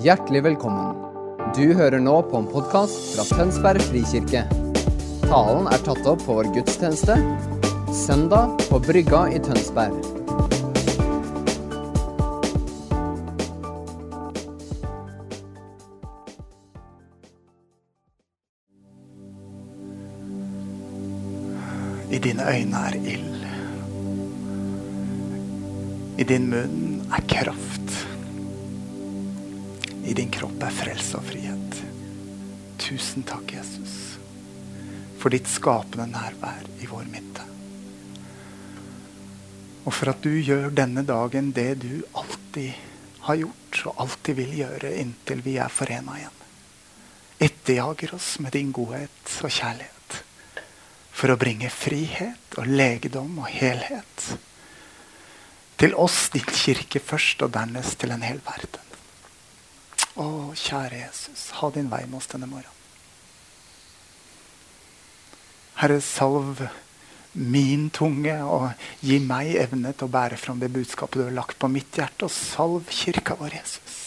Hjertelig velkommen. Du hører nå på en podkast fra Tønsberg frikirke. Talen er tatt opp på vår gudstjeneste søndag på Brygga i Tønsberg. I dine øyne er ild. I din munn er kraft. Din kropp er frelse og frihet. Tusen takk, Jesus, for ditt skapende nærvær i vår midte. Og for at du gjør denne dagen det du alltid har gjort og alltid vil gjøre inntil vi er forena igjen. Etterjager oss med din godhet og kjærlighet for å bringe frihet og legedom og helhet til oss, din kirke først, og dernest til en hel verden. Å, kjære Jesus, ha din vei med oss denne morgenen. Herre, salv min tunge og gi meg evne til å bære fram det budskapet du har lagt på mitt hjerte, og salv kirka vår, Jesus.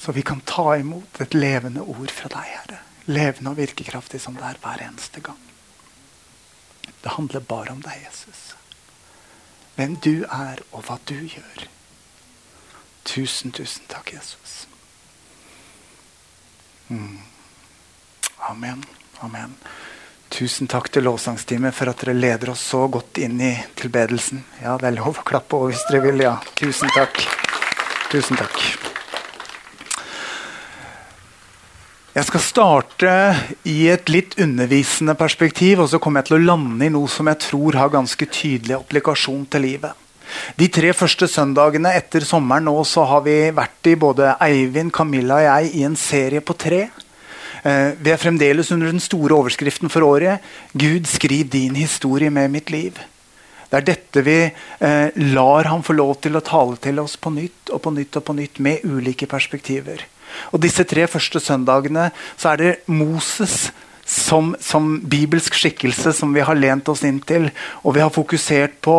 Så vi kan ta imot et levende ord fra deg, Herre. Levende og virkekraftig som det er hver eneste gang. Det handler bare om deg, Jesus. Hvem du er, og hva du gjør. Tusen, tusen takk, Jesus. Mm. Amen. Amen. Tusen takk til lovsangsteamet for at dere leder oss så godt inn i tilbedelsen. Ja, det er lov å klappe òg hvis dere vil. ja. Tusen takk. Tusen takk. Jeg skal starte i et litt undervisende perspektiv, og så kommer jeg til å lande i noe som jeg tror har ganske tydelig applikasjon til livet. De tre første søndagene etter sommeren nå så har vi vært i både Eivind, Camilla og jeg i en serie på tre. Eh, vi er fremdeles under den store overskriften for året 'Gud, skriv din historie med mitt liv'. Det er dette vi eh, lar ham få lov til å tale til oss på nytt og på nytt og på nytt med ulike perspektiver. Og Disse tre første søndagene så er det Moses som, som, bibelsk skikkelse som vi har lent oss inn til. Og vi har fokusert på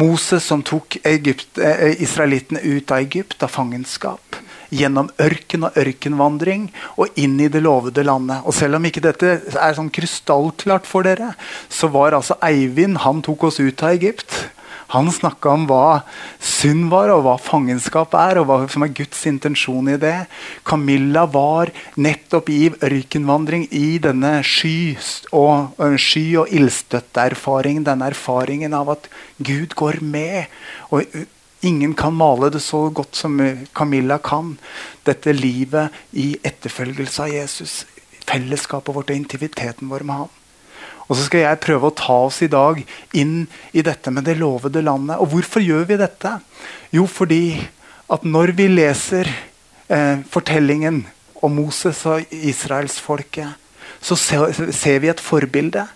Moses som tok Egypt, eh, israelittene ut av Egypt, av fangenskap. Gjennom ørken og ørkenvandring og inn i det lovede landet. Og Selv om ikke dette er sånn krystallklart for dere, så var altså Eivind Han tok oss ut av Egypt. Han snakka om hva synd var, og hva fangenskap er, og hva som er Guds intensjon i det. Camilla var nettopp i ørkenvandring i denne sky og, sky og ildstøtteerfaringen. Denne erfaringen av at Gud går med. og Ingen kan male det så godt som Camilla kan. Dette livet i etterfølgelse av Jesus. Fellesskapet vårt og intimiteten vår med ham. Og så skal jeg prøve å ta oss i dag inn i dette med det lovede landet. Og hvorfor gjør vi dette? Jo, fordi at når vi leser eh, fortellingen om Moses og israelsfolket, så ser, vi et forbilde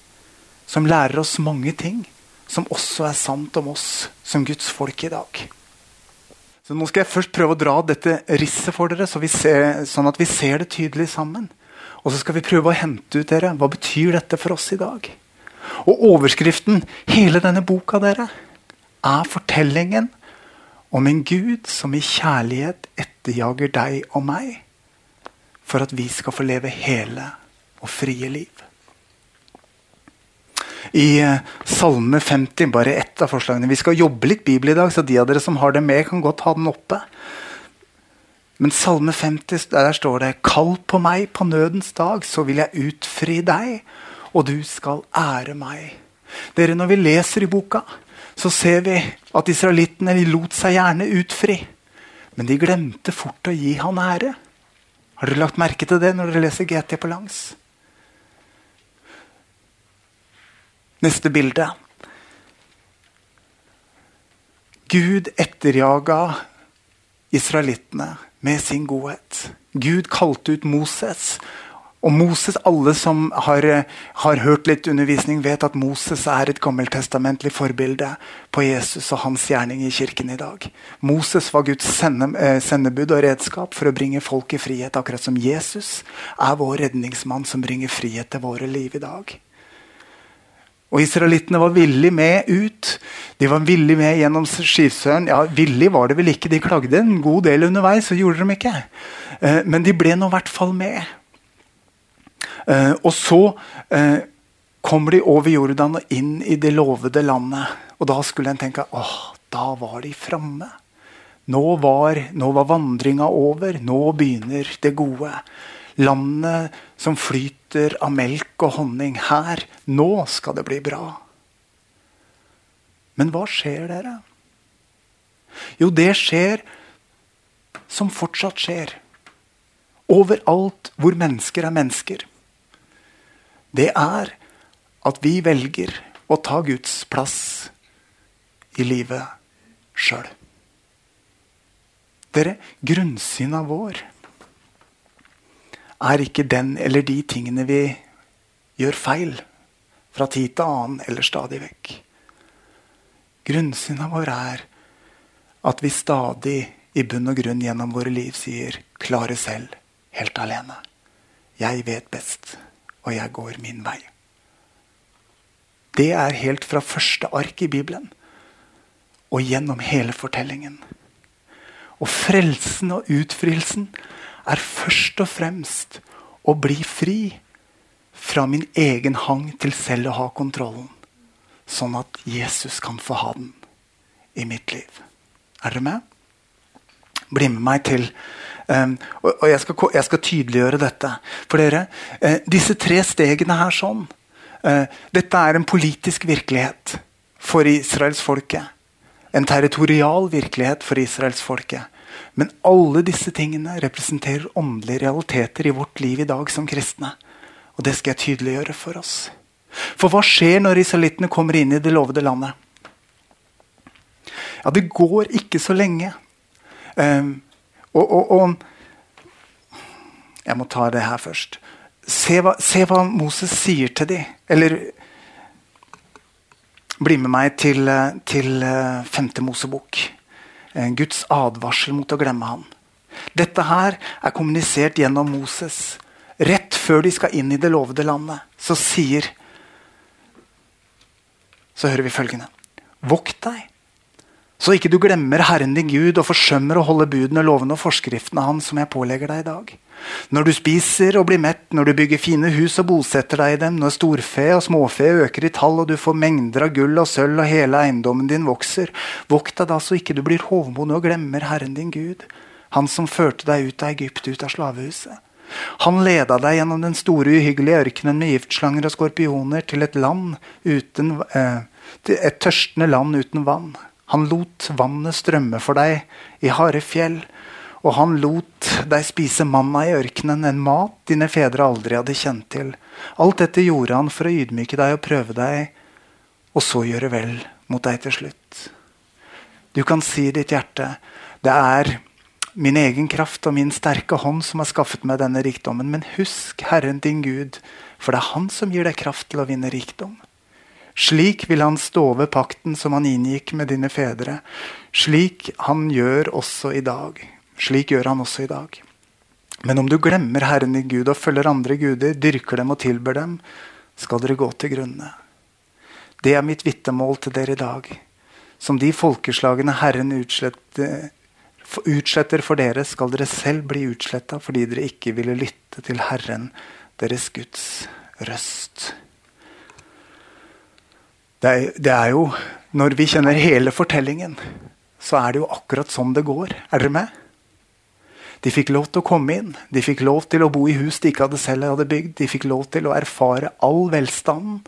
som lærer oss mange ting. Som også er sant om oss som Guds folk i dag. Så Nå skal jeg først prøve å dra dette risset for dere, så ser, sånn at vi ser det tydelig sammen. Og så skal vi prøve å hente ut dere. Hva betyr dette for oss i dag? Og overskriften, hele denne boka, dere, er fortellingen om en Gud som i kjærlighet etterjager deg og meg for at vi skal få leve hele og frie liv. I eh, Salme 50, bare ett av forslagene Vi skal jobbe litt Bibel i dag, så de av dere som har det med, kan godt ha den oppe. Men Salme 50, der står det Kall på meg på nødens dag, så vil jeg utfri deg, og du skal ære meg. Dere, Når vi leser i boka, så ser vi at israelittene lot seg gjerne utfri. Men de glemte fort å gi han ære. Har dere lagt merke til det når dere leser GT på langs? Neste bilde. Gud etterjaga israelittene med sin godhet. Gud kalte ut Moses. Og Moses, Alle som har, har, hørt litt undervisning, vet at Moses er et gammeltestamentlig forbilde på Jesus og hans gjerning i kirken i dag. Moses var Guds sende, eh, sendebud og redskap for å bringe folk i frihet, akkurat som Jesus er vår redningsmann som bringer frihet til våre liv i dag. Og israelittene var villig med ut. De var villig med gjennom Skivsøen. Ja, villig var det vel ikke, de klagde en god del underveis. så gjorde de ikke. Eh, men de ble nå i hvert fall med. Eh, og så eh, kommer de over Jordan og inn i det lovede landet. Og da skulle en tenke åh, da var de framme. Nå var, nå var vandringa over. Nå begynner det gode. Landet som flyter av melk og honning. Her. Nå skal det bli bra. Men hva skjer, dere? Jo, det skjer som fortsatt skjer. Overalt hvor mennesker er mennesker. Det er at vi velger å ta Guds plass i livet sjøl. Dere, grunnsyna vår er ikke den eller de tingene vi gjør feil fra tid til annen eller stadig vekk. Grunnsynet vår er at vi stadig i bunn og grunn gjennom våre liv sier 'klare selv, helt alene'. Jeg vet best, og jeg går min vei. Det er helt fra første ark i Bibelen og gjennom hele fortellingen. Og frelsen og utfrielsen er først og fremst å bli fri fra min egen hang til selv å ha kontrollen. Sånn at Jesus kan få ha den i mitt liv. Er dere med? Bli med meg til um, Og, og jeg, skal, jeg, skal, tydeliggjøre dette for dere. Uh, disse tre stegene her sånn. Uh, dette er en politisk virkelighet for israelsfolket. En territorial virkelighet for israelsfolket. Men alle disse tingene representerer åndelige realiteter i vårt liv i dag som kristne. Og det skal jeg tydeliggjøre for oss. For hva skjer når israelittene kommer inn i det lovede landet? Ja, det går ikke så lenge. Um, og, og, og, Jeg må ta det her først. Se hva, se hva Moses sier til dem. Eller bli med meg til, til eh, femte Mosebok. Guds advarsel mot å glemme ham. Dette her er kommunisert gjennom Moses. Rett før de skal inn i det lovede landet, så sier Så hører vi følgende. Vokt deg, så ikke du glemmer Herren din Gud og forsømmer å holde budene, lovene og forskriftene hans som jeg pålegger deg i dag. Når du spiser og blir mett, når du bygger fine hus og bosetter deg i dem, når storfe og småfe øker i tall og du får mengder av gull og sølv og hele eiendommen din vokser, vokt deg da så ikke du blir hovmod og glemmer Herren din Gud, han som førte deg ut av Egypt, ut av slavehuset. Han leda deg gjennom den store, uhyggelige ørkenen med giftslanger og skorpioner til et land uten, eh, til et tørstende land uten vann. Han lot vannet strømme for deg i harde fjell og han lot deg spise manna i ørkenen, en mat dine fedre aldri hadde kjent til. Alt dette gjorde han for å ydmyke deg og prøve deg, og så gjøre vel mot deg til slutt. Du kan si i ditt hjerte det er min egen kraft og min sterke hånd som har skaffet meg denne rikdommen. Men husk Herren din Gud, for det er Han som gir deg kraft til å vinne rikdom. Slik vil han stå ved pakten som han inngikk med dine fedre. Slik han gjør også i dag. Slik gjør han også i dag. Men om du glemmer Herren din Gud og følger andre guder, dyrker dem og tilber dem, skal dere gå til grunne. Det er mitt vitnemål til dere i dag. Som de folkeslagene Herren utsletter, utsletter for dere, skal dere selv bli utsletta fordi dere ikke ville lytte til Herren, deres Guds røst. Det er, det er jo Når vi kjenner hele fortellingen, så er det jo akkurat sånn det går. Er dere med? De fikk lov til å komme inn. De fikk lov til å bo i hus de ikke hadde selv hadde bygd. De fikk lov til å erfare all velstanden.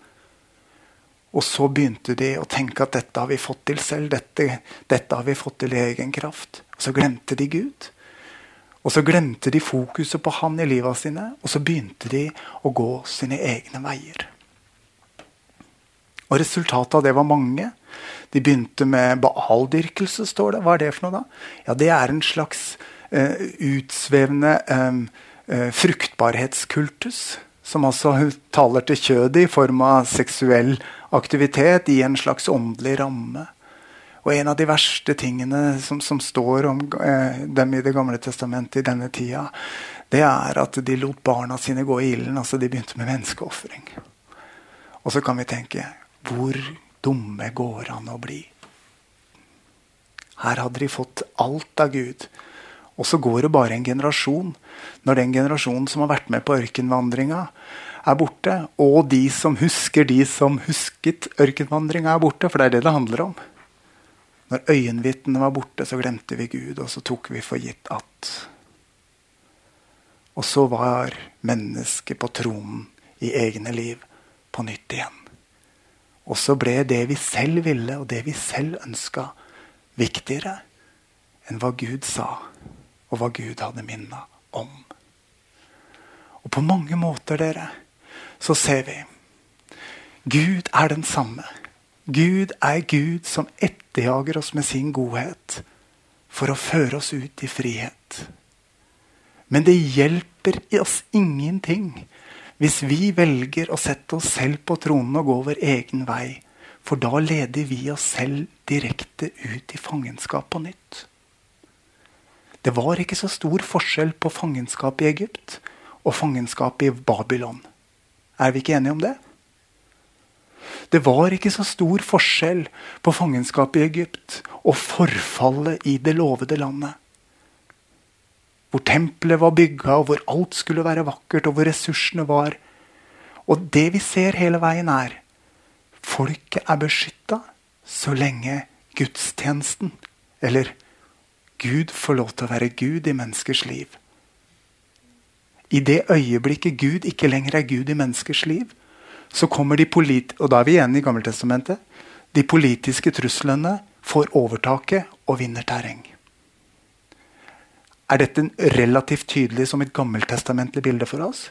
Og så begynte de å tenke at dette har vi fått til selv. Dette, dette har vi fått til i egen kraft. Og så glemte de Gud. Og så glemte de fokuset på Han i livet sine, og så begynte de å gå sine egne veier. Og Resultatet av det var mange. De begynte med baaldyrkelse, står det. Hva er det for noe, da? Ja, Det er en slags Eh, utsvevende eh, fruktbarhetskultus. Som altså taler til kjødet i form av seksuell aktivitet i en slags åndelig ramme. Og en av de verste tingene som, som står om eh, dem i Det gamle testamentet i denne tida, det er at de lot barna sine gå i ilden. altså De begynte med menneskeofring. Og så kan vi tenke Hvor dumme går an å bli? Her hadde de fått alt av Gud. Og så går det bare en generasjon. Når den generasjonen som har vært med på ørkenvandringa, er borte, og de som husker de som husket ørkenvandringa, er borte, for det er det det handler om. Når øyenvitnene var borte, så glemte vi Gud, og så tok vi for gitt at Og så var mennesket på tronen i egne liv på nytt igjen. Og så ble det vi selv ville, og det vi selv ønska, viktigere enn hva Gud sa, og hva Gud hadde minna om. Og på mange måter, dere, så ser vi Gud er den samme. Gud er Gud som etterjager oss med sin godhet for å føre oss ut i frihet. Men det hjelper oss ingenting hvis vi velger å sette oss selv på tronen og gå vår egen vei. For da leder vi oss selv direkte ut i fangenskap på nytt. Det var ikke så stor forskjell på fangenskap i Egypt og fangenskap i Babylon. Er vi ikke enige om det? Det var ikke så stor forskjell på fangenskapet i Egypt og forfallet i det lovede landet. Hvor tempelet var bygga, og hvor alt skulle være vakkert, og hvor ressursene var. Og det vi ser hele veien, er folket er beskytta så lenge gudstjenesten, eller Gud, får lov til å være Gud i menneskers liv. I det øyeblikket Gud ikke lenger er Gud i menneskers liv, så kommer de polit og da er vi igjen i Gammeltestamentet. De politiske truslene får overtaket og vinner terreng. Er dette relativt tydelig som et gammeltestamentlig bilde for oss?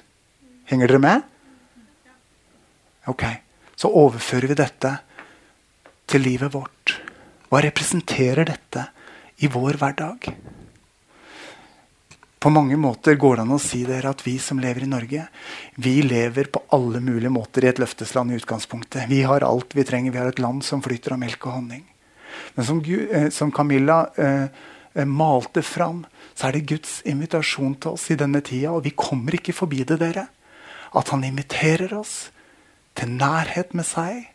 Henger dere med? Ok, Så overfører vi dette til livet vårt. Hva representerer dette i vår hverdag? På mange måter går det an å si dere at vi som lever i Norge, vi lever på alle mulige måter i et løftesland i utgangspunktet. Vi har alt vi trenger. Vi har et land som flyter av melk og honning. Men som, eh, som Camilla eh, malte fram, så er det Guds invitasjon til oss i denne tida. Og vi kommer ikke forbi det, dere. At han inviterer oss til nærhet med seg.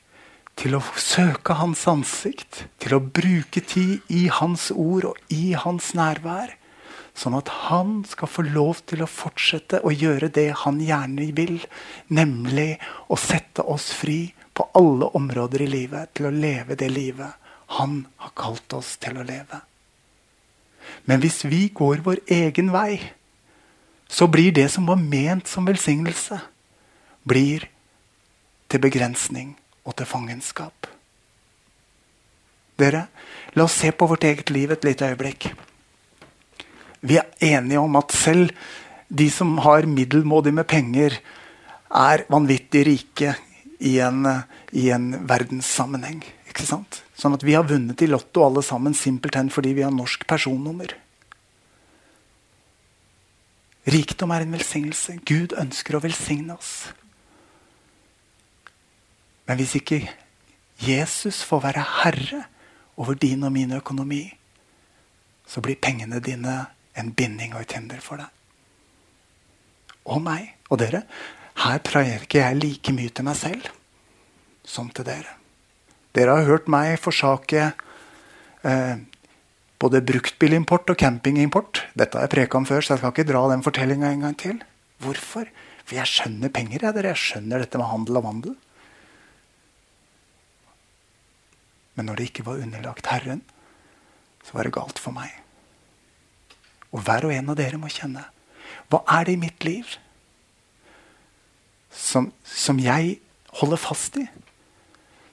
Til å søke hans ansikt. Til å bruke tid i hans ord og i hans nærvær Sånn at han skal få lov til å fortsette å gjøre det han gjerne vil. Nemlig å sette oss fri på alle områder i livet til å leve det livet han har kalt oss til å leve. Men hvis vi går vår egen vei, så blir det som var ment som velsignelse, blir til begrensning og til fangenskap. Dere, la oss se på vårt eget liv et lite øyeblikk vi er enige om at selv de som har middelmådig med penger, er vanvittig rike i en, i en verdenssammenheng. Ikke sant? Sånn at vi har vunnet i Lotto alle sammen simpelthen fordi vi har norsk personnummer. Rikdom er en velsignelse. Gud ønsker å velsigne oss. Men hvis ikke Jesus får være herre over din og min økonomi, så blir pengene dine en binding og et hinder for deg. Og meg og dere. Her preker jeg like mye til meg selv som til dere. Dere har hørt meg forsake eh, både bruktbilimport og campingimport. Dette har jeg preka om før, så jeg skal ikke dra den fortellinga en gang til. Hvorfor? For jeg skjønner penger. Jeg, dere. jeg skjønner dette med handel og vandel. Men når det ikke var underlagt Herren, så var det galt for meg. Og hver og en av dere må kjenne. Hva er det i mitt liv som, som jeg holder fast i?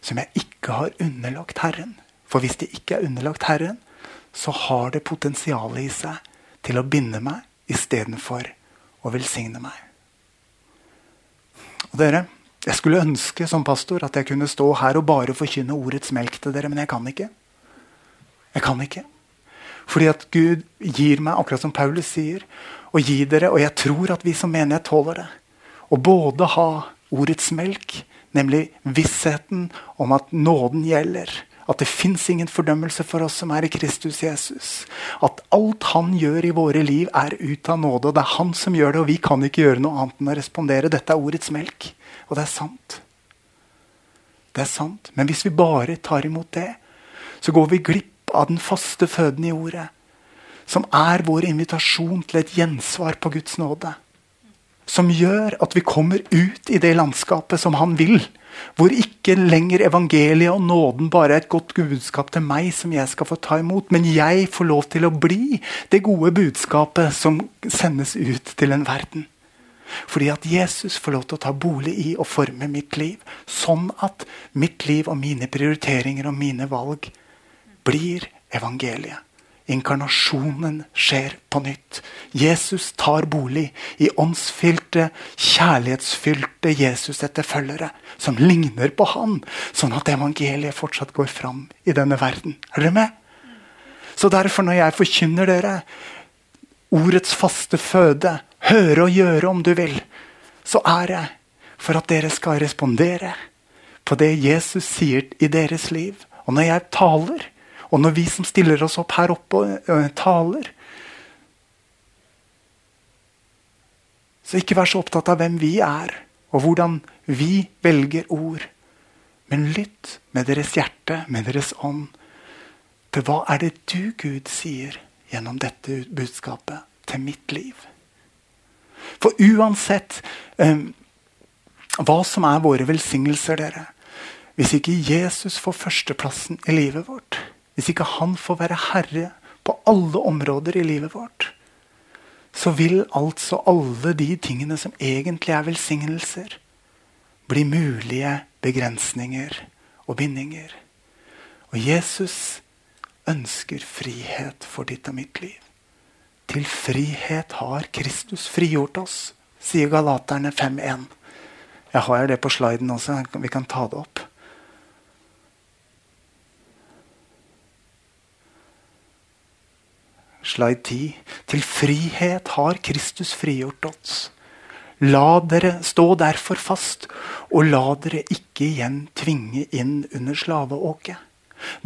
Som jeg ikke har underlagt Herren? For hvis det ikke er underlagt Herren, så har det potensial i seg til å binde meg istedenfor å velsigne meg. Og dere, Jeg skulle ønske som pastor at jeg kunne stå her og bare forkynne ordets melk til dere, men jeg kan ikke. Jeg kan ikke. Fordi at Gud gir meg, akkurat som Paulus sier, å gi dere, og jeg tror at vi som menighet tåler det. Å både ha ordets melk, nemlig vissheten om at nåden gjelder. At det fins ingen fordømmelse for oss som er i Kristus Jesus. At alt han gjør i våre liv, er ut av nåde. Og det er han som gjør det, og vi kan ikke gjøre noe annet enn å respondere. Dette er ordets melk, og det er sant. Det er sant. Men hvis vi bare tar imot det, så går vi glipp av den faste føden i ordet. Som er vår invitasjon til et gjensvar på Guds nåde. Som gjør at vi kommer ut i det landskapet som han vil. Hvor ikke lenger evangeliet og nåden bare er et godt budskap til meg som jeg skal få ta imot, men jeg får lov til å bli det gode budskapet som sendes ut til en verden. Fordi at Jesus får lov til å ta bolig i og forme mitt liv. Sånn at mitt liv og mine prioriteringer og mine valg blir evangeliet. Inkarnasjonen skjer på nytt. Jesus tar bolig i åndsfylte, kjærlighetsfylte Jesus-etterfølgere som ligner på han, sånn at evangeliet fortsatt går fram i denne verden. Er dere med? Så derfor, når jeg forkynner dere ordets faste føde, høre og gjøre om du vil, så er det for at dere skal respondere på det Jesus sier i deres liv. Og når jeg taler, og når vi som stiller oss opp her oppe og taler Så ikke vær så opptatt av hvem vi er, og hvordan vi velger ord. Men lytt med deres hjerte, med deres ånd, til hva er det du, Gud, sier gjennom dette budskapet til mitt liv? For uansett um, hva som er våre velsignelser, dere Hvis ikke Jesus får førsteplassen i livet vårt, hvis ikke han får være herre på alle områder i livet vårt, så vil altså alle de tingene som egentlig er velsignelser, bli mulige begrensninger og bindinger. Og Jesus ønsker frihet for ditt og mitt liv. Til frihet har Kristus frigjort oss, sier Galaterne 5.1. Jeg har det på sliden også. Vi kan ta det opp. Slide 10. Til frihet har Kristus frigjort oss. La dere stå derfor fast, og la dere ikke igjen tvinge inn under slaveåket.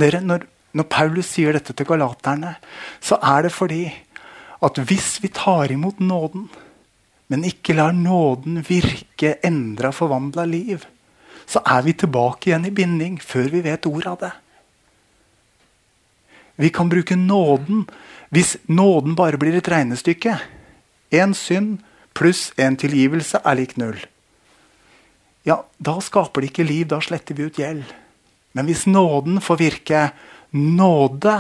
Dere, når, når Paulus sier dette til galaterne, så er det fordi at hvis vi tar imot nåden, men ikke lar nåden virke endra, forvandla liv, så er vi tilbake igjen i binding før vi vet ordet av det. Vi kan bruke nåden hvis nåden bare blir et regnestykke. Én synd pluss en tilgivelse er lik null. Ja, da skaper det ikke liv. Da sletter vi ut gjeld. Men hvis nåden får virke Nåde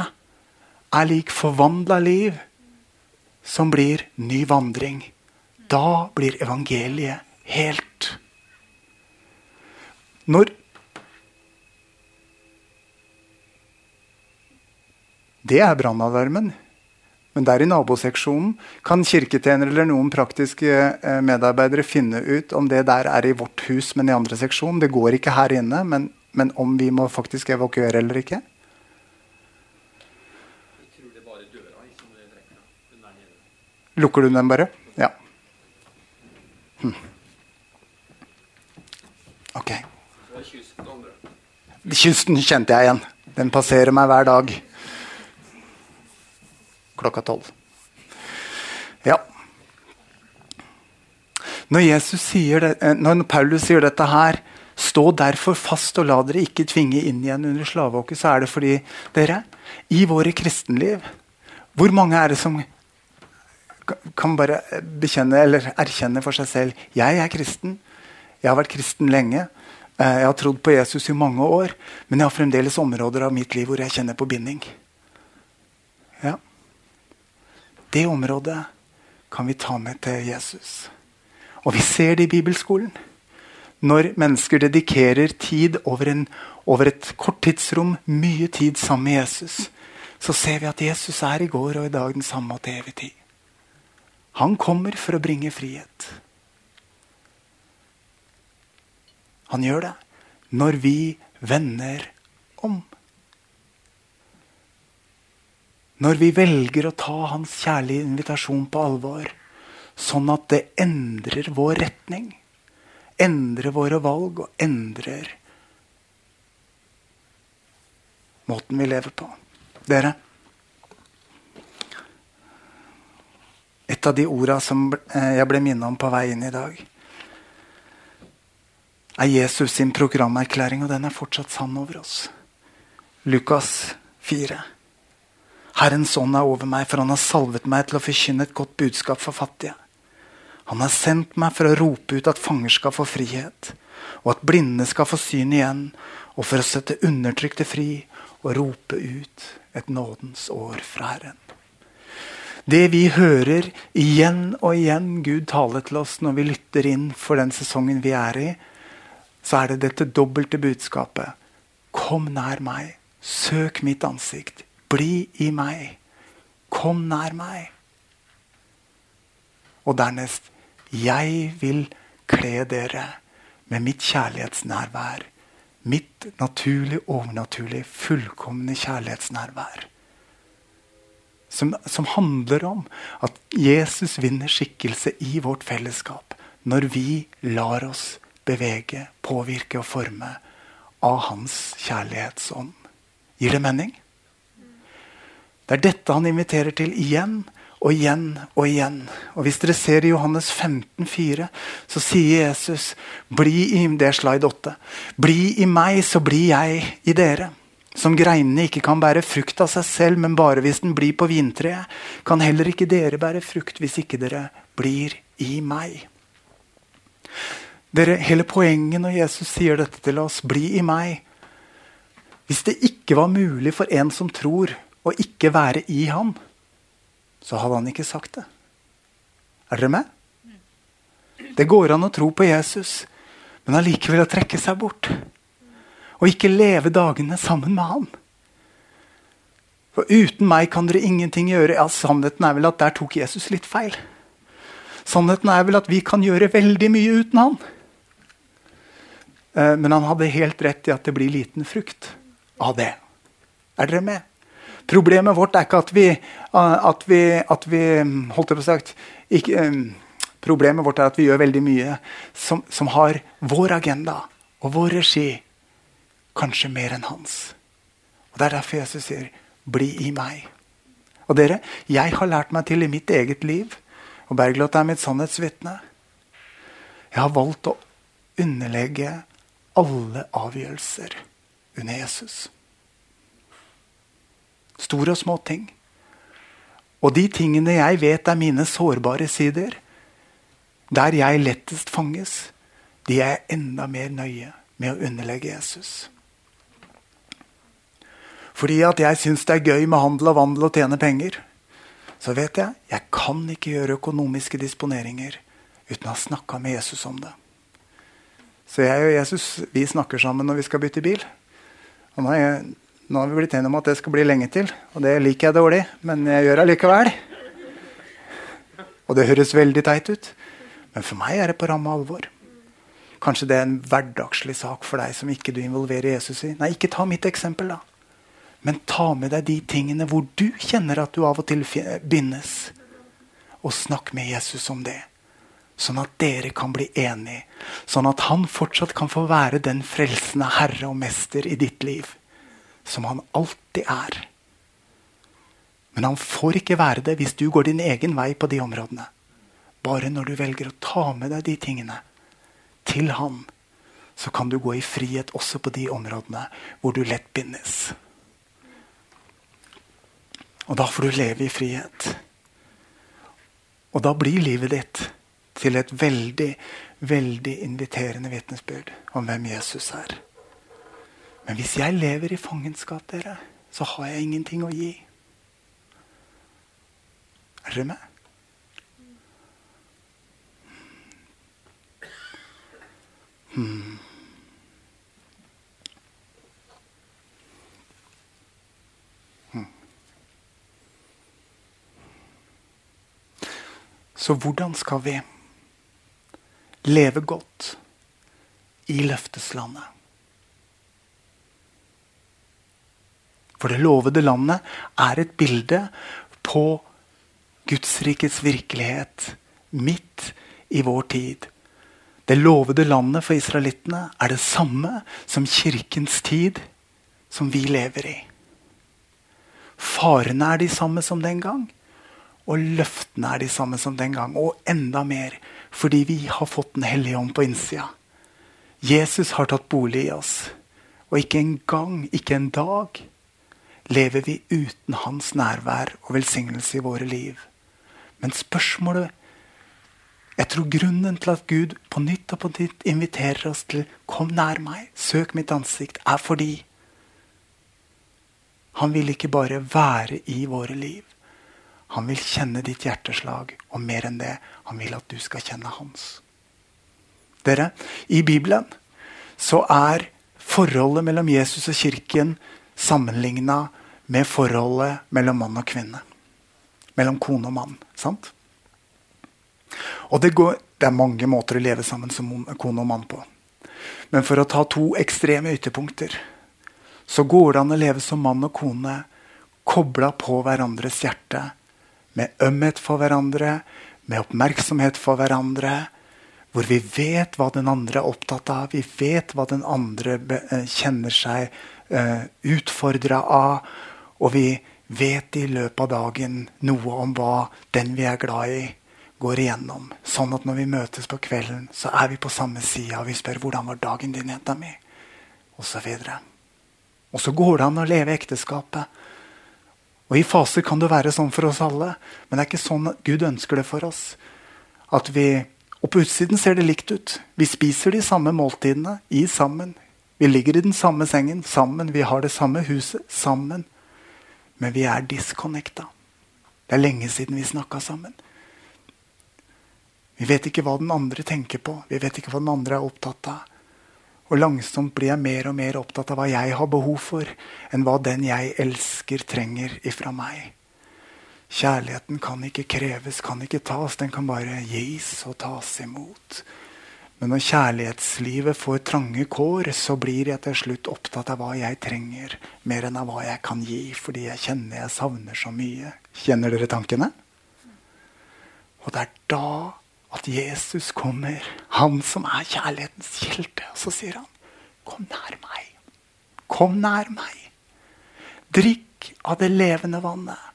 er lik forvandla liv, som blir ny vandring. Da blir evangeliet helt. Når Det er brannalarmen. Men der i naboseksjonen kan kirketjenere eller noen praktiske eh, medarbeidere finne ut om det der er i vårt hus, men i andre seksjon. Det går ikke her inne, men, men om vi må faktisk evakuere eller ikke. Lukker du den bare? Ja. Hm. Ok. Kysten kjente jeg igjen. Den passerer meg hver dag klokka tolv. Ja. Når, det, eh, når, Paulus sier dette her, stå derfor fast og la dere ikke tvinge inn igjen under slaveåket, så er det fordi dere, i våre kristenliv Hvor mange er det som kan bare bekjenne eller erkjenne for seg selv jeg er kristen. Jeg har vært kristen lenge. Eh, jeg har trodd på Jesus i mange år. Men jeg har fremdeles områder av mitt liv hvor jeg kjenner på binding. Ja. Det området kan vi ta med til Jesus. Og vi ser det i bibelskolen. Når mennesker dedikerer tid over, en, over et kort tidsrom, mye tid sammen med Jesus, så ser vi at Jesus er i går og i dag den samme og til evig tid. Han kommer for å bringe frihet. Han gjør det når vi vender om. Når vi velger å ta hans kjærlige invitasjon på alvor, sånn at det endrer vår retning, endrer våre valg og endrer måten vi lever på. Dere Et av de orda som eh, jeg ble minnet om på vei inn i dag, er Jesus sin programerklæring, og den er fortsatt sann over oss. Lukas 4. Herrens ånd er over meg, for han har salvet meg til å forkynne et godt budskap for fattige. Han har sendt meg for å rope ut at fanger skal få frihet, og at blinde skal få syn igjen, og for å sette undertrykte fri og rope ut et nådens år fra Herren. Det vi hører igjen og igjen Gud tale til oss når vi lytter inn for den sesongen vi er i, så er det dette dobbelte budskapet. Kom nær meg. Søk mitt ansikt. Bli i meg. Kom nær meg. Og dernest Jeg vil kle dere med mitt kjærlighetsnærvær. Mitt naturlig, overnaturlig, fullkomne kjærlighetsnærvær. Som, som handler om at Jesus vinner skikkelse i vårt fellesskap når vi lar oss bevege, påvirke og forme av hans kjærlighetsånd. Gir det mening? Det er dette han inviterer til igjen og igjen og igjen. Og Hvis dere ser i Johannes 15, 15,4, så sier Jesus bli i, Det slide 8. Bli i meg, så blir jeg i dere. Som greinene ikke kan bære frukt av seg selv, men bare hvis den blir på vintreet, kan heller ikke dere bære frukt hvis ikke dere blir i meg. Dere, hele poenget når Jesus sier dette til oss, bli i meg. Hvis det ikke var mulig for en som tror, å ikke være i ham, så hadde han ikke sagt det. Er dere med? Det går an å tro på Jesus, men allikevel å trekke seg bort. Og ikke leve dagene sammen med han. For uten meg kan dere ingenting gjøre. Ja, Sannheten er vel at der tok Jesus litt feil. Sannheten er vel at vi kan gjøre veldig mye uten han. Eh, men han hadde helt rett i at det blir liten frukt av det. Er dere med? Problemet vårt er ikke at vi, eh, at vi, at vi holdt jeg på sagt, ikke, um, Problemet vårt er at vi gjør veldig mye som, som har vår agenda og vår regi. Kanskje mer enn hans. Og Det er derfor Jesus sier, 'Bli i meg'. Og dere, jeg har lært meg til i mitt eget liv, og Bergljot er mitt sannhetsvitne Jeg har valgt å underlegge alle avgjørelser under Jesus. Store og små ting. Og de tingene jeg vet er mine sårbare sider, der jeg lettest fanges, de er jeg enda mer nøye med å underlegge Jesus. Fordi at jeg syns det er gøy med handel og vandel og tjene penger, så vet jeg jeg kan ikke gjøre økonomiske disponeringer uten å ha snakka med Jesus om det. Så jeg og Jesus vi snakker sammen når vi skal bytte bil. Og nå, jeg, nå har vi blitt enige om at det skal bli lenge til. Og det liker jeg dårlig, men jeg gjør det likevel. Og det høres veldig teit ut, men for meg er det på ramme alvor. Kanskje det er en hverdagslig sak for deg som ikke du involverer Jesus i. Nei, ikke ta mitt eksempel, da. Men ta med deg de tingene hvor du kjenner at du av og til bindes. Og snakk med Jesus om det. Sånn at dere kan bli enige. Sånn at han fortsatt kan få være den frelsende herre og mester i ditt liv. Som han alltid er. Men han får ikke være det hvis du går din egen vei på de områdene. Bare når du velger å ta med deg de tingene til han, så kan du gå i frihet også på de områdene hvor du lett bindes. Og da får du leve i frihet. Og da blir livet ditt til et veldig, veldig inviterende vitnesbyrd om hvem Jesus er. Men hvis jeg lever i fangenskap, dere, så har jeg ingenting å gi. Er dere med? Hmm. hmm. Så hvordan skal vi leve godt i løfteslandet. For det lovede landet er et bilde på Gudsrikets virkelighet midt i vår tid. Det lovede landet for israelittene er det samme som kirkens tid, som vi lever i. Farene er de samme som den gang, og løftene er de samme som den gang. Og enda mer fordi vi har fått Den hellige ånd på innsida. Jesus har tatt bolig i oss. Og ikke en gang, ikke en dag, lever vi uten hans nærvær og velsignelse i våre liv. Men spørsmålet Jeg tror grunnen til at Gud på nytt og på nytt inviterer oss til 'kom nær meg, søk mitt ansikt', er fordi han vil ikke bare være i våre liv. Han vil kjenne ditt hjerteslag, og mer enn det, han vil at du skal kjenne hans. Dere, I Bibelen så er forholdet mellom Jesus og kirken sammenligna med forholdet mellom mann og kvinne. Mellom kone og mann. sant? Og det, går, det, er mange måter å leve sammen som kone og mann på. Men for å ta to ekstreme ytterpunkter så går det an å leve som mann og kone kobla på hverandres hjerte. Med ømhet for hverandre, med oppmerksomhet for hverandre, hvor vi vet hva den andre er opptatt av. Vi vet hva den andre eh, kjenner seg utfordra av. Og vi vet i løpet av dagen noe om hva den vi er glad i, går igjennom. Sånn at når vi møtes på kvelden, så er vi på samme sida. vi spør 'Hvordan var dagen din, jenta mi?' Og videre. Og så går det an å leve ekteskapet. Og I faser kan det være sånn for oss alle, men det er ikke sånn Gud ønsker det for oss. At vi og på utsiden ser det likt ut. Vi spiser de samme måltidene i sammen. Vi ligger i den samme sengen sammen. Vi har det samme huset sammen. Men vi er disconnecta. Det er lenge siden vi snakka sammen. Vi vet ikke hva den andre tenker på. Vi vet ikke hva den andre er opptatt av. Og langsomt blir jeg mer og mer opptatt av hva jeg har behov for, enn hva den jeg elsker, trenger ifra meg. Kjærligheten kan ikke kreves, kan ikke tas. Den kan bare gis og tas imot. Men når kjærlighetslivet får trange kår, så blir jeg til slutt opptatt av hva jeg trenger, mer enn av hva jeg kan gi, fordi jeg kjenner jeg savner så mye. Kjenner dere tankene? Og det er da at Jesus kommer, han som er kjærlighetens kilde. Og så sier han, 'Kom nær meg. Kom nær meg. Drikk av det levende vannet.'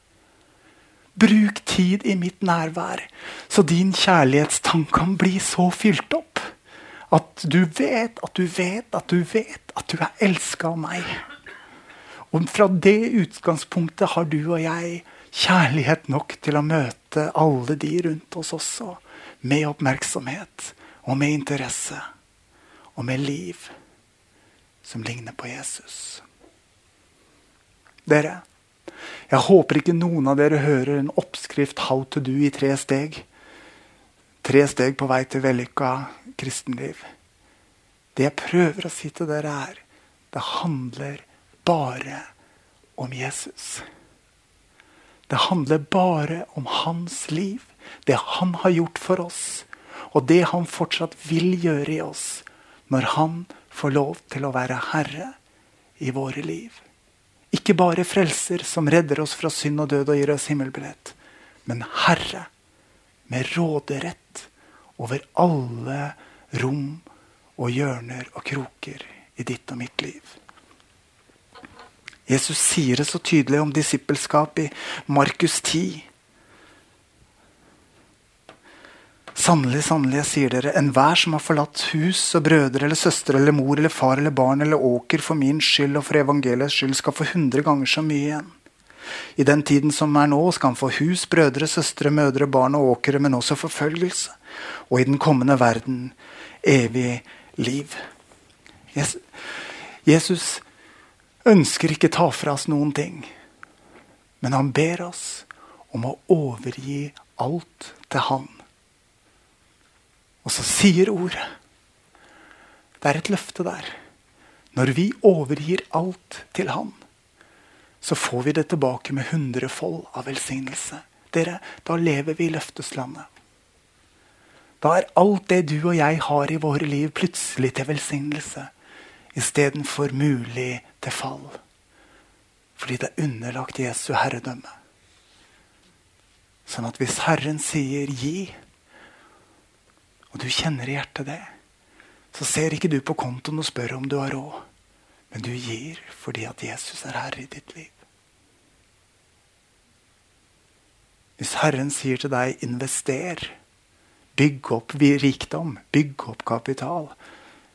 Bruk tid i mitt nærvær, så din kjærlighetstank kan bli så fylt opp at du vet at du vet at du vet at du er elska av meg. Og fra det utgangspunktet har du og jeg kjærlighet nok til å møte alle de rundt oss også, med oppmerksomhet og med interesse og med liv som ligner på Jesus. Dere, jeg håper ikke noen av dere hører en oppskrift 'How to do' i tre steg. Tre steg på vei til vellykka kristenliv. Det jeg prøver å si til dere, er det handler bare om Jesus. Det handler bare om hans liv, det han har gjort for oss, og det han fortsatt vil gjøre i oss når han får lov til å være herre i våre liv. Ikke bare frelser som redder oss fra synd og død og gir oss himmelbillett, men Herre med råderett over alle rom og hjørner og kroker i ditt og mitt liv. Jesus sier det så tydelig om disippelskap i Markus 10. Sannelig, sannelig, jeg sier dere, enhver som har forlatt hus og brødre eller søstre eller mor eller far eller barn eller åker for min skyld og for evangeliets skyld, skal få hundre ganger så mye igjen. I den tiden som er nå, skal han få hus, brødre, søstre, mødre, barn og åkere, men også forfølgelse. Og i den kommende verden evig liv. Jesus ønsker ikke ta fra oss noen ting, men han ber oss om å overgi alt til Han. Og så sier ordet Det er et løfte der. Når vi overgir alt til Han, så får vi det tilbake med hundrefold av velsignelse. Dere, Da lever vi i løfteslandet. Da er alt det du og jeg har i våre liv, plutselig til velsignelse istedenfor mulig til fall. Fordi det er underlagt Jesu herredømme. Sånn at hvis Herren sier 'gi', og du kjenner i hjertet det, så ser ikke du på kontoen og spør om du har råd. Men du gir fordi at Jesus er herre i ditt liv. Hvis Herren sier til deg 'invester', bygg opp rikdom, bygg opp kapital,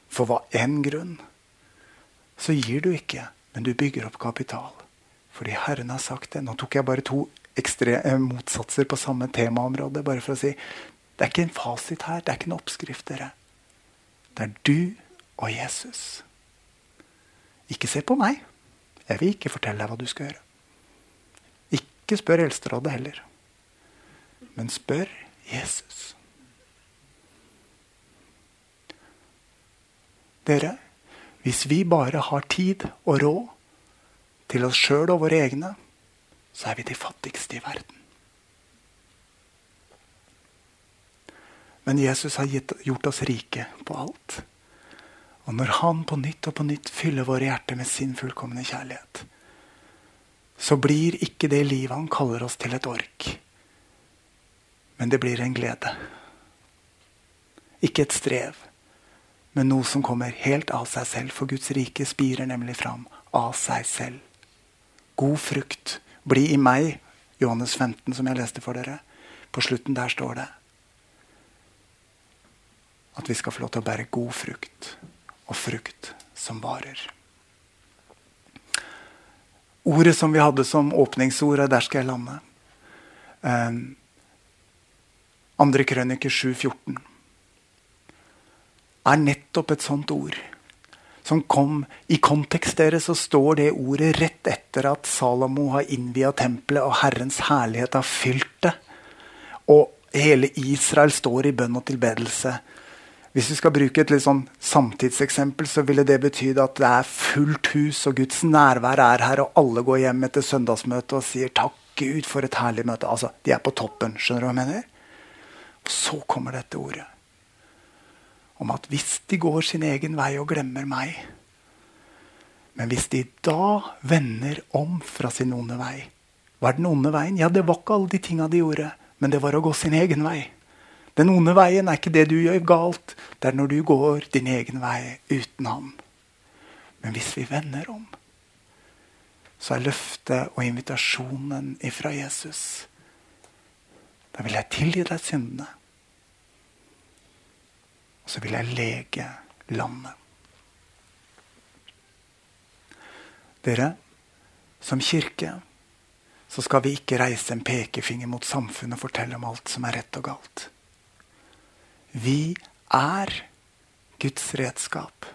For hva enn grunn, så gir du ikke, men du bygger opp kapital. Fordi Herren har sagt det. Nå tok jeg bare to ekstre, eh, motsatser på samme temaområde. Bare for å si det er ikke en fasit her. Det er ikke en oppskrift, dere. Det er du og Jesus. Ikke se på meg. Jeg vil ikke fortelle deg hva du skal gjøre. Ikke spør Eldsterådet heller. Men spør Jesus. Dere, hvis vi bare har tid og råd til oss sjøl og våre egne, så er vi de fattigste i verden. Men Jesus har gitt, gjort oss rike på alt. Og når Han på nytt og på nytt fyller våre hjerter med sin fullkomne kjærlighet, så blir ikke det livet Han kaller oss til et ork. Men det blir en glede. Ikke et strev, men noe som kommer helt av seg selv. For Guds rike spirer nemlig fram av seg selv. God frukt. Bli i meg. Johannes 15, som jeg leste for dere. På slutten der står det at vi skal få lov til å bære god frukt, og frukt som varer. Ordet som vi hadde som åpningsord, er 'der skal jeg lande'. Um, andre krøniker 7,14 er nettopp et sånt ord. Som kom I kontekst deres så står det ordet rett etter at Salomo har innvia tempelet, og Herrens herlighet har fylt det. Og hele Israel står i bønn og tilbedelse. Hvis vi skal bruke et litt sånn samtidseksempel, så ville det betydd at det er fullt hus, og Guds nærvær er her, og alle går hjem etter søndagsmøtet og sier 'takk Gud for et herlig møte'. Altså, De er på toppen. Skjønner du hva jeg mener? Og så kommer dette ordet. Om at hvis de går sin egen vei og glemmer meg Men hvis de da vender om fra sin onde vei Hva er den onde veien? Ja, det var ikke alle de tinga de gjorde, men det var å gå sin egen vei. Den onde veien er ikke det du gjør galt. Det er når du går din egen vei uten ham. Men hvis vi vender om, så er løftet og invitasjonen ifra Jesus Da vil jeg tilgi deg syndene. Og så vil jeg lege landet. Dere, som kirke så skal vi ikke reise en pekefinger mot samfunnet og fortelle om alt som er rett og galt. Vi er Guds redskap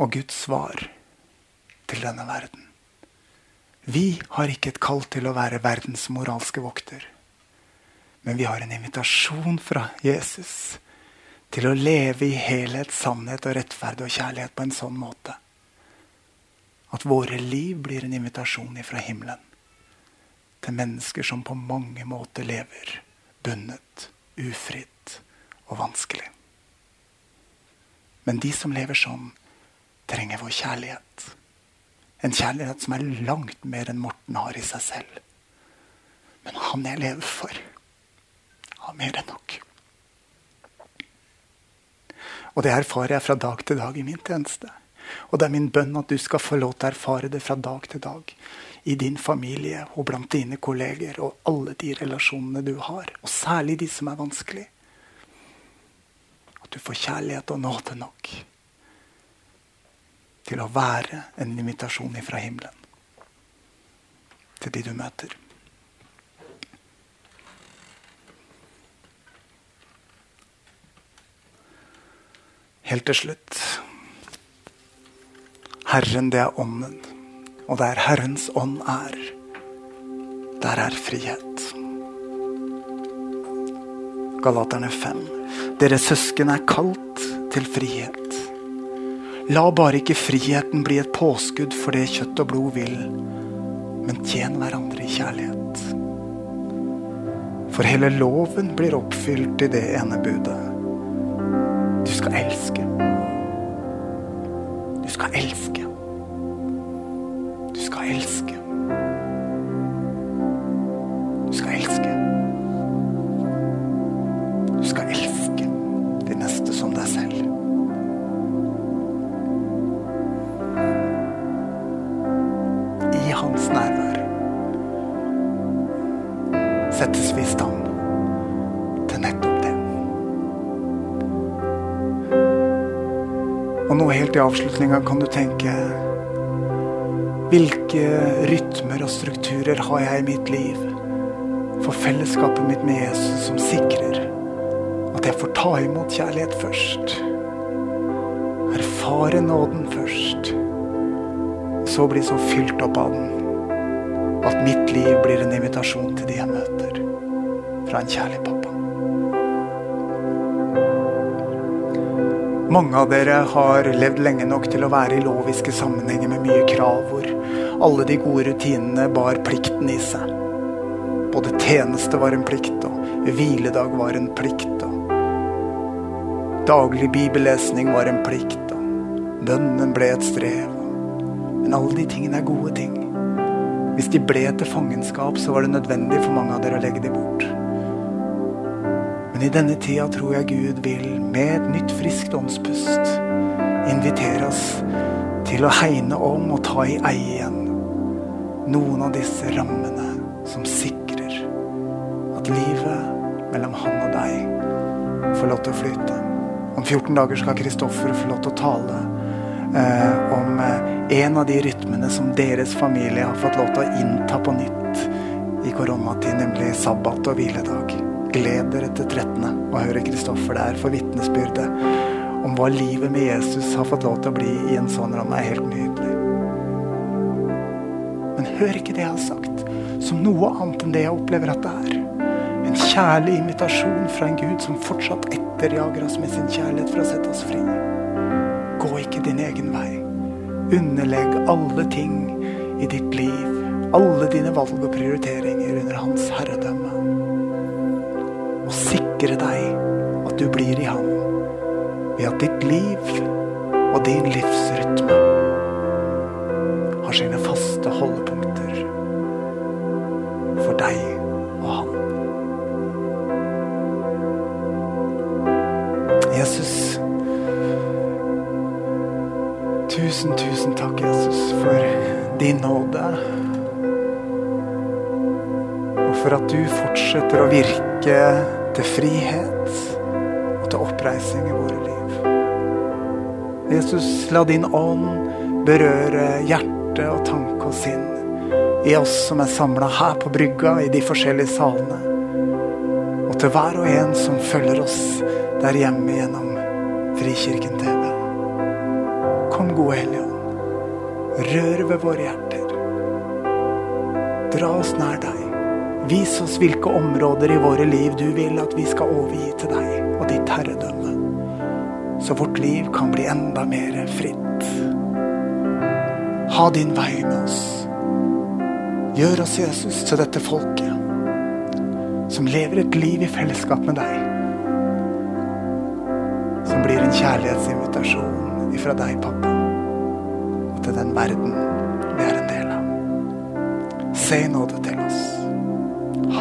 og Guds svar til denne verden. Vi har ikke et kall til å være verdens moralske vokter. Men vi har en invitasjon fra Jesus til å leve i helhet, sannhet og rettferd og kjærlighet på en sånn måte at våre liv blir en invitasjon ifra himmelen til mennesker som på mange måter lever bundet, ufridd og vanskelig. Men de som lever sånn, trenger vår kjærlighet. En kjærlighet som er langt mer enn Morten har i seg selv. Men han jeg lever for, har mer enn nok. Og det erfarer jeg fra dag til dag i min tjeneste. Og det er min bønn at du skal få lov til å erfare det fra dag til dag. I din familie og blant dine kolleger og alle de relasjonene du har. Og særlig de som er vanskelige du får kjærlighet og nåde nok til å være en invitasjon ifra himmelen til de du møter. Helt til slutt Herren, det er ånden. Og der Herrens ånd er, der er frihet. Galaterne 5. Deres søsken er kalt til frihet. La bare ikke friheten bli et påskudd for det kjøtt og blod vil, men tjen hverandre i kjærlighet. For hele loven blir oppfylt i det ene budet. Du skal elske. Du skal elske. Du skal elske. Avslutninga kan du tenke Hvilke rytmer og strukturer har jeg i mitt liv for fellesskapet mitt med Jesus som sikrer at jeg får ta imot kjærlighet først? Erfare nåden først. Så bli så fylt opp av den at mitt liv blir en invitasjon til de jeg møter fra en kjærlig pappa. Mange av dere har levd lenge nok til å være i loviske sammenhenger med mye krav, hvor alle de gode rutinene bar plikten i seg. Både tjeneste var en plikt, og hviledag var en plikt. og Daglig bibellesning var en plikt, og bønnen ble et strev. Men alle de tingene er gode ting. Hvis de ble til fangenskap, så var det nødvendig for mange av dere å legge de bort. Men i denne tida tror jeg Gud vil, med et nytt, friskt åndspust, invitere oss til å hegne om og ta i eie igjen noen av disse rammene som sikrer at livet mellom han og deg får lov til å flyte. Om 14 dager skal Kristoffer få lov til å tale eh, om eh, en av de rytmene som deres familie har fått lov til å innta på nytt i koronatid, nemlig sabbat og hviledag. Gled dere til 13. og høre Kristoffer der for vitnesbyrdet om hva livet med Jesus har fått lov til å bli i en sånn ramme, er helt nydelig. Men hør ikke det jeg har sagt, som noe annet enn det jeg opplever at det er. En kjærlig invitasjon fra en Gud som fortsatt etterjager oss med sin kjærlighet for å sette oss fri. Gå ikke din egen vei. Underlegg alle ting i ditt liv, alle dine valg og prioriteringer under hans herredømme sikre deg at du blir i ham ved at ditt liv og din livsrytme har sine faste holdepunkter for deg og han. Jesus, tusen, tusen takk, Jesus, for din nåde. For at du fortsetter å virke til frihet og til oppreising i våre liv. Jesus, la din ånd berøre hjerte og tanke og sinn i oss som er samla her på brygga i de forskjellige salene. Og til hver og en som følger oss der hjemme gjennom Frikirken TV. Kom, gode Hellige Ånd. Rør ved våre hjerter. Dra oss nær deg. Vis oss hvilke områder i våre liv du vil at vi skal overgi til deg og ditt herredømme. Så vårt liv kan bli enda mer fritt. Ha din vei med oss. Gjør oss, Jesus, til dette folket som lever et liv i fellesskap med deg. Som blir en kjærlighetsinvitasjon ifra deg, pappa, og til den verden vi er en del av. Se nåde til oss